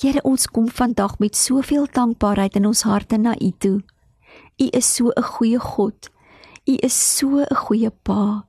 Here, ons kom vandag met soveel dankbaarheid in ons harte na U toe. U is so 'n goeie God. U is so 'n goeie Pa.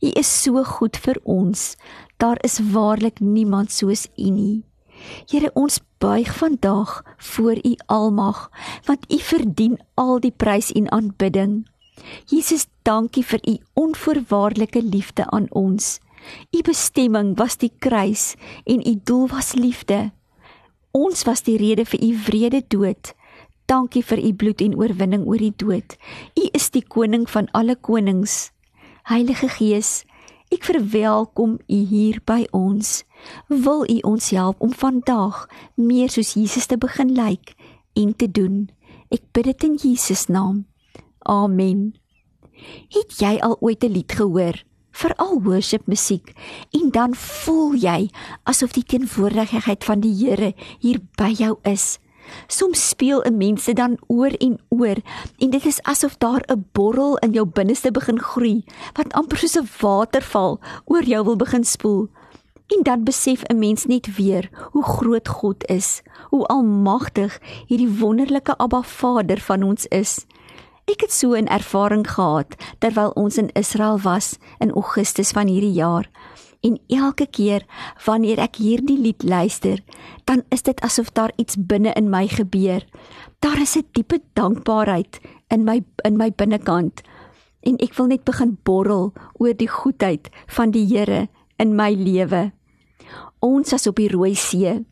U is so goed vir ons. Daar is waarlik niemand soos U nie. Here ons buig vandag voor U almag want U verdien al die prys en aanbidding. Jesus, dankie vir U onvoorwaardelike liefde aan ons. U bestemming was die kruis en U doel was liefde. Ons was die rede vir U wrede dood. Dankie vir U bloed en oorwinning oor die dood. U is die koning van alle konings. Heilige Gees, ek verwelkom U hier by ons wil U ons help om vandag meer soos Jesus te begin lyk en te doen. Ek bid dit in Jesus naam. Amen. Het jy al ooit 'n lied gehoor, veral worship musiek, en dan voel jy asof die teenwoordigheid van die Here hier by jou is? Soms speel 'n mens dit dan oor en oor en dit is asof daar 'n borrel in jou binneste begin groei wat amper soos 'n waterval oor jou wil begin spoel. En dan besef 'n mens net weer hoe groot God is, hoe almagtig hierdie wonderlike Abba Vader van ons is. Ek het so 'n ervaring gehad terwyl ons in Israel was in Augustus van hierdie jaar. En elke keer wanneer ek hierdie lied luister, dan is dit asof daar iets binne in my gebeur. Daar is 'n diepe dankbaarheid in my in my binnekant. En ek wil net begin borrel oor die goedheid van die Here in my lewe. Ons was op die Rooi See,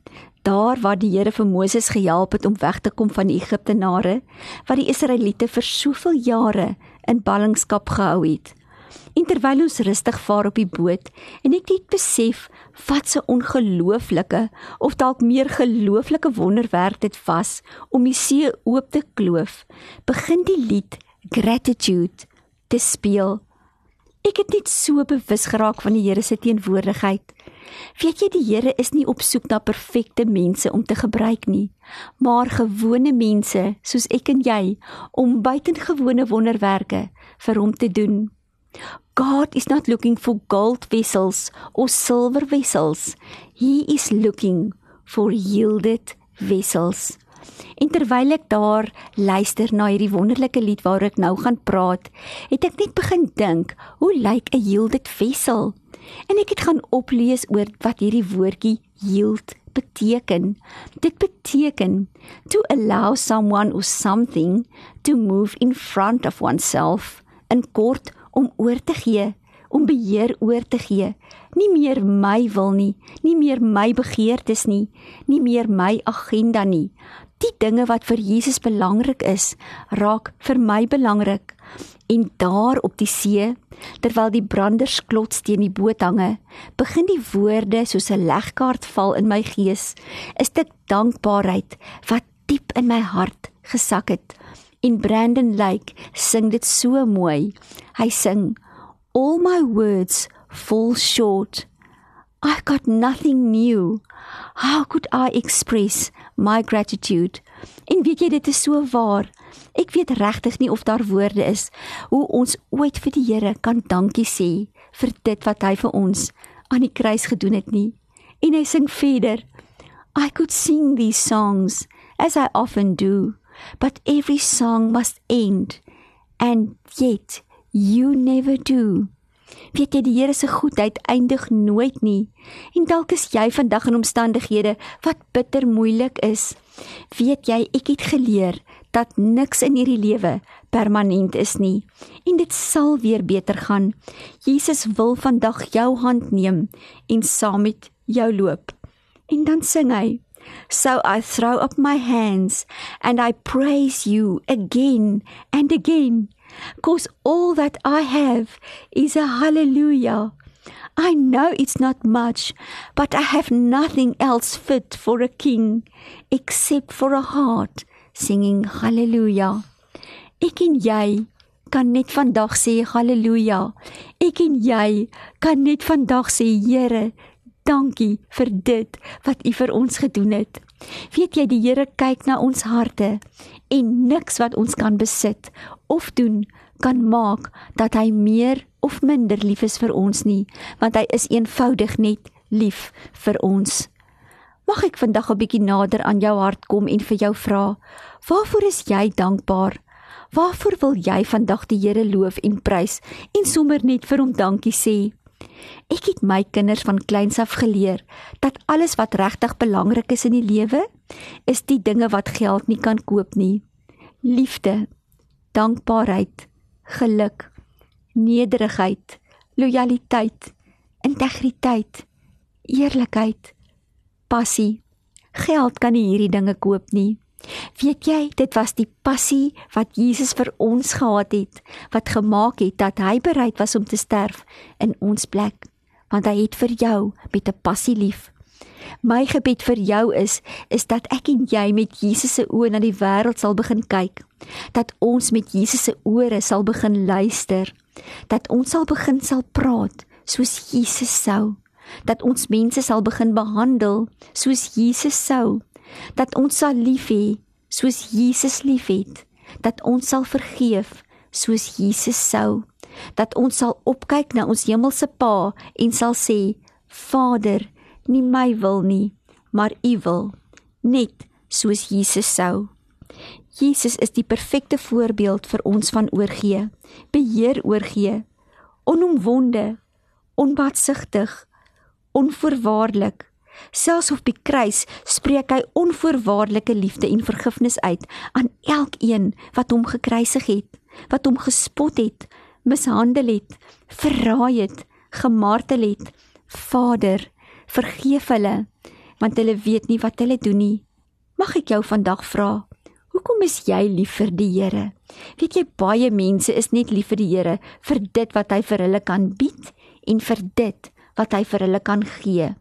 daar waar die Here vir Moses gehelp het om weg te kom van die Egiptenare wat die Israeliete vir soveel jare in ballingskap gehou het. En terwyl ons rustig vaar op die boot en ek het besef wat 'n ongelooflike of dalk meer gelooflike wonderwerk dit was om die see oop te kloof, begin die lied Gratitude te speel. Ek het net so bewus geraak van die Here se teenwoordigheid. Weet jy die Here is nie op soek na perfekte mense om te gebruik nie, maar gewone mense soos ek en jy om buitengewone wonderwerke vir hom te doen. God is not looking for gold vessels or silver vessels. He is looking for yielded vessels. En terwyl ek daar luister na hierdie wonderlike lied waar ek nou gaan praat, het ek net begin dink, hoe lyk 'n yielded vessel? En ek het gaan oplees oor wat hierdie woordjie yield beteken. Dit beteken to allow someone or something to move in front of oneself. In kort, om oor te gee, om beheer oor te gee. Nie meer my wil nie, nie meer my begeertes nie, nie meer my agenda nie. Die dinge wat vir Jesus belangrik is, raak vir my belangrik. En daar op die see, terwyl die branders klots teen die boot hange, begin die woorde soos 'n legkaart val in my gees. Is dit dankbaarheid wat diep in my hart gesak het? En Brandon Lake sing dit so mooi. Hy sing All my words fall short. I got nothing new. How could I express my gratitude? En weet jy dit is so waar. Ek weet regtig nie of daar woorde is hoe ons ooit vir die Here kan dankie sê vir dit wat hy vir ons aan die kruis gedoen het nie. En hy sing verder. I could sing these songs as I often do, but every song must end and yet you never do. Weet jy die Here se goedheid eindig nooit nie. En dalk is jy vandag in omstandighede wat bitter moeilik is. Weet jy, ek het geleer dat niks in hierdie lewe permanent is nie en dit sal weer beter gaan. Jesus wil vandag jou hand neem en saam met jou loop. En dan sing hy So I throw up my hands and I praise you again and again. Cause all that I have is a hallelujah. I know it's not much, but I have nothing else fit for a king except for a heart singing hallelujah. Ek en jy kan net vandag sê hallelujah. Ek en jy kan net vandag sê Here, dankie vir dit wat U vir ons gedoen het. Weet jy die Here kyk na ons harte en niks wat ons kan besit of doen kan maak dat hy meer of minder lief is vir ons nie, want hy is eenvoudig net lief vir ons. Mag ek vandag 'n bietjie nader aan jou hart kom en vir jou vra, waarvoor is jy dankbaar? Waarvoor wil jy vandag die Here loof en prys en sommer net vir hom dankie sê? Ek het my kinders van kleins af geleer dat alles wat regtig belangrik is in die lewe, is die dinge wat geld nie kan koop nie. Liefde, dankbaarheid, geluk, nederigheid, lojaliteit, integriteit, eerlikheid, passie. Geld kan nie hierdie dinge koop nie. Weet jy, dit was die passie wat Jesus vir ons gehad het wat gemaak het dat hy bereid was om te sterf in ons plek, want hy het vir jou met 'n passie lief. My gebed vir jou is is dat ek en jy met Jesus se oë na die wêreld sal begin kyk. Dat ons met Jesus se ore sal begin luister. Dat ons sal begin sal praat soos Jesus sou. Dat ons mense sal begin behandel soos Jesus sou dat ons sal lief hê soos Jesus liefhet, dat ons sal vergeef soos Jesus sou, dat ons sal opkyk na ons hemelse Pa en sal sê: Vader, nie my wil nie, maar U wil, net soos Jesus sou. Jesus is die perfekte voorbeeld vir ons van oorgee, beheer oorgee, onomwonde, onbaatsigtig, onvoorwaardelik, Selfs op die kruis spreek hy onvoorwaardelike liefde en vergifnis uit aan elkeen wat hom gekruisig het, wat hom gespot het, mishandel het, verraai het, gemartel het. Vader, vergeef hulle, want hulle weet nie wat hulle doen nie. Mag ek jou vandag vra, hoekom is jy lief vir die Here? Weet jy baie mense is net lief vir die Here vir dit wat hy vir hulle kan bied en vir dit wat hy vir hulle kan gee.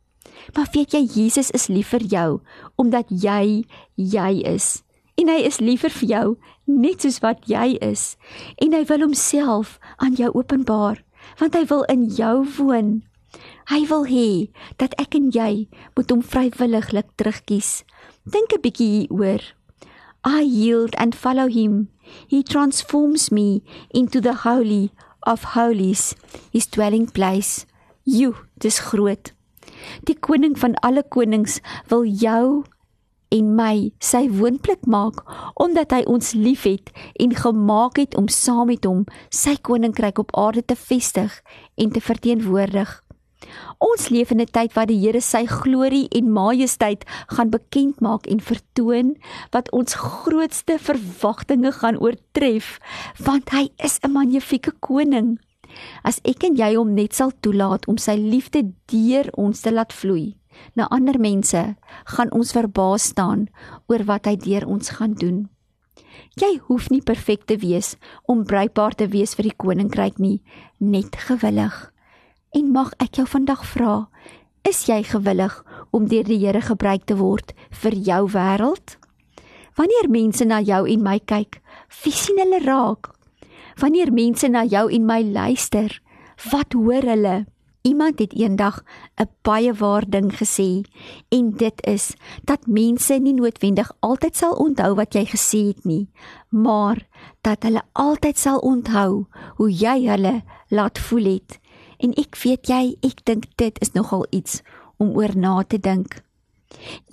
Maar weet jy Jesus is lief vir jou omdat jy jy is. En hy is liever vir jou net soos wat jy is. En hy wil homself aan jou openbaar want hy wil in jou woon. Hy wil hê dat ek en jy moet hom vrywilliglik terugkies. Dink 'n bietjie hieroor. I yield and follow him. He transforms me into the holy of holies, his dwelling place. You, dis groot. Die koning van alle konings wil jou en my sy woonplek maak omdat hy ons liefhet en gemaak het om saam met hom sy koninkryk op aarde te vestig en te verteenwoordig. Ons leef in 'n tyd waar die Here sy glorie en majesteit gaan bekend maak en vertoon wat ons grootste verwagtinge gaan oortref want hy is 'n magnifieke koning. As ek en jy hom net sal toelaat om sy liefde deur ons te laat vloei na ander mense, gaan ons verbaas staan oor wat hy deur ons gaan doen. Jy hoef nie perfek te wees om bruikbaar te wees vir die koninkryk nie, net gewillig. En mag ek jou vandag vra, is jy gewillig om deur die Here gebruik te word vir jou wêreld? Wanneer mense na jou en my kyk, wie sien hulle raak? Wanneer mense na jou en my luister, wat hoor hulle? Iemand het eendag 'n baie waar ding gesê en dit is dat mense nie noodwendig altyd sal onthou wat jy gesê het nie, maar dat hulle altyd sal onthou hoe jy hulle laat voel het. En ek weet jy, ek dink dit is nogal iets om oor na te dink.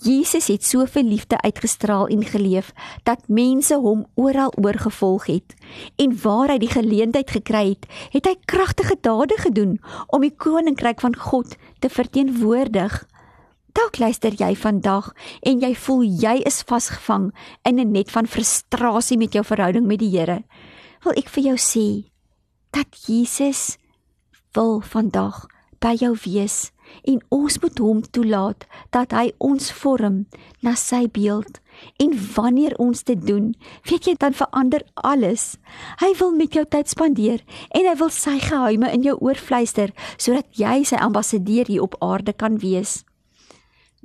Jesus het soveel liefde uitgestraal en geleef dat mense hom oral oor gevolg het. En waar hy die geleentheid gekry het, het hy kragtige dade gedoen om die koninkryk van God te verteenwoordig. Dalk luister jy vandag en jy voel jy is vasgevang in 'n net van frustrasie met jou verhouding met die Here. Wil ek vir jou sê dat Jesus wil vandag by jou wees en ons moet hom toelaat dat hy ons vorm na sy beeld. En wanneer ons dit doen, weet jy dan verander alles. Hy wil met jou tyd spandeer en hy wil sy geheime in jou oor fluister sodat jy sy ambassadeur hier op aarde kan wees.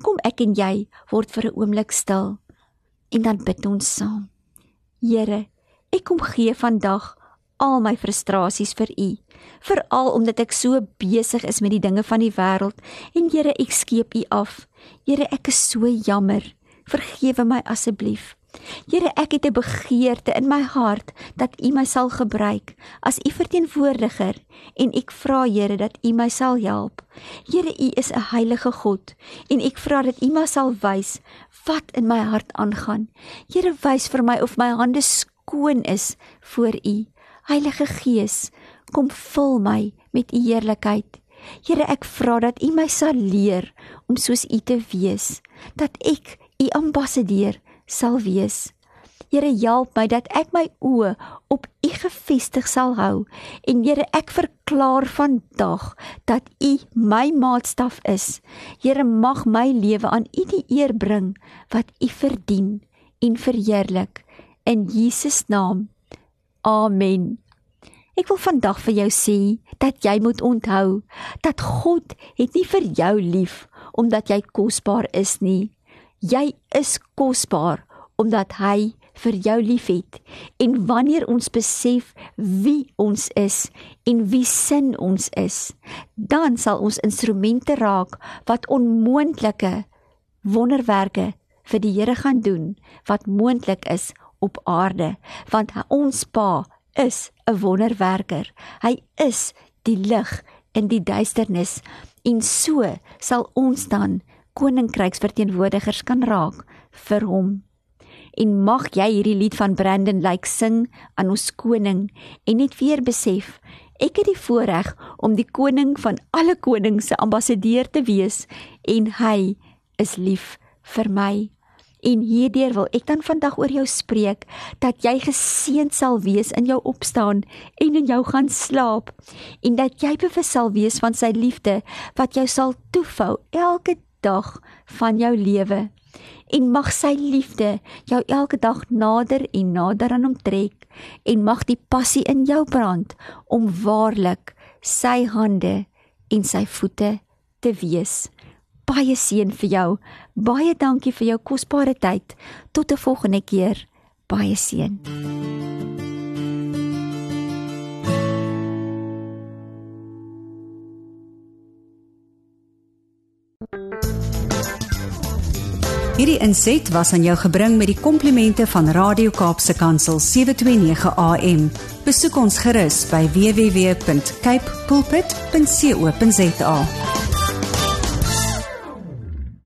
Kom ek en jy word vir 'n oomblik stil en dan bid ons saam. Here, ek kom gee vandag al my frustrasies vir U veral omdat ek so besig is met die dinge van die wêreld en Here ek skeep U af. Here ek is so jammer. Vergewe my asseblief. Here ek het 'n begeerte in my hart dat U my sal gebruik as U verteenwoordiger en ek vra Here dat U my sal help. Here U is 'n heilige God en ek vra dat U my sal wys wat in my hart aangaan. Here wys vir my of my hande skoon is voor U. Heilige Gees, kom vul my met u heerlikheid. Here, ek vra dat u my sal leer om soos u te wees, dat ek u ambassadeur sal wees. Here, help my dat ek my oë op u gefestig sal hou en Here, ek verklaar vandag dat u my maatstaf is. Here, mag my lewe aan u die eer bring wat u verdien en verheerlik in Jesus naam. Amen. Ek wil vandag vir jou sê dat jy moet onthou dat God het nie vir jou lief omdat jy kosbaar is nie. Jy is kosbaar omdat hy vir jou liefhet. En wanneer ons besef wie ons is en wie sin ons is, dan sal ons instrumente raak wat onmoontlike wonderwerke vir die Here gaan doen wat moontlik is op aarde, want ons Pa is 'n wonderwerker. Hy is die lig in die duisternis en so sal ons dan koninkryksverteenwoordigers kan raak vir hom. En mag jy hierdie lied van Brandon Lake sing aan ons koning en net weer besef ek het die voorreg om die koning van alle konings se ambassadeur te wees en hy is lief vir my. En hierdeur wil ek dan vandag oor jou spreek dat jy geseënd sal wees in jou opstaan en in jou gaan slaap. En dat jy bewus sal wees van sy liefde wat jou sal toefou elke dag van jou lewe. En mag sy liefde jou elke dag nader en nader aan hom trek. En mag die passie in jou brand om waarlik sy hande en sy voete te wees baie seën vir jou. Baie dankie vir jou kosbare tyd. Tot 'n volgende keer. Baie seën. Hierdie inset was aan jou gebring met die komplimente van Radio Kaapse Kansel 729 AM. Besoek ons gerus by www.cape pulpit.co.za.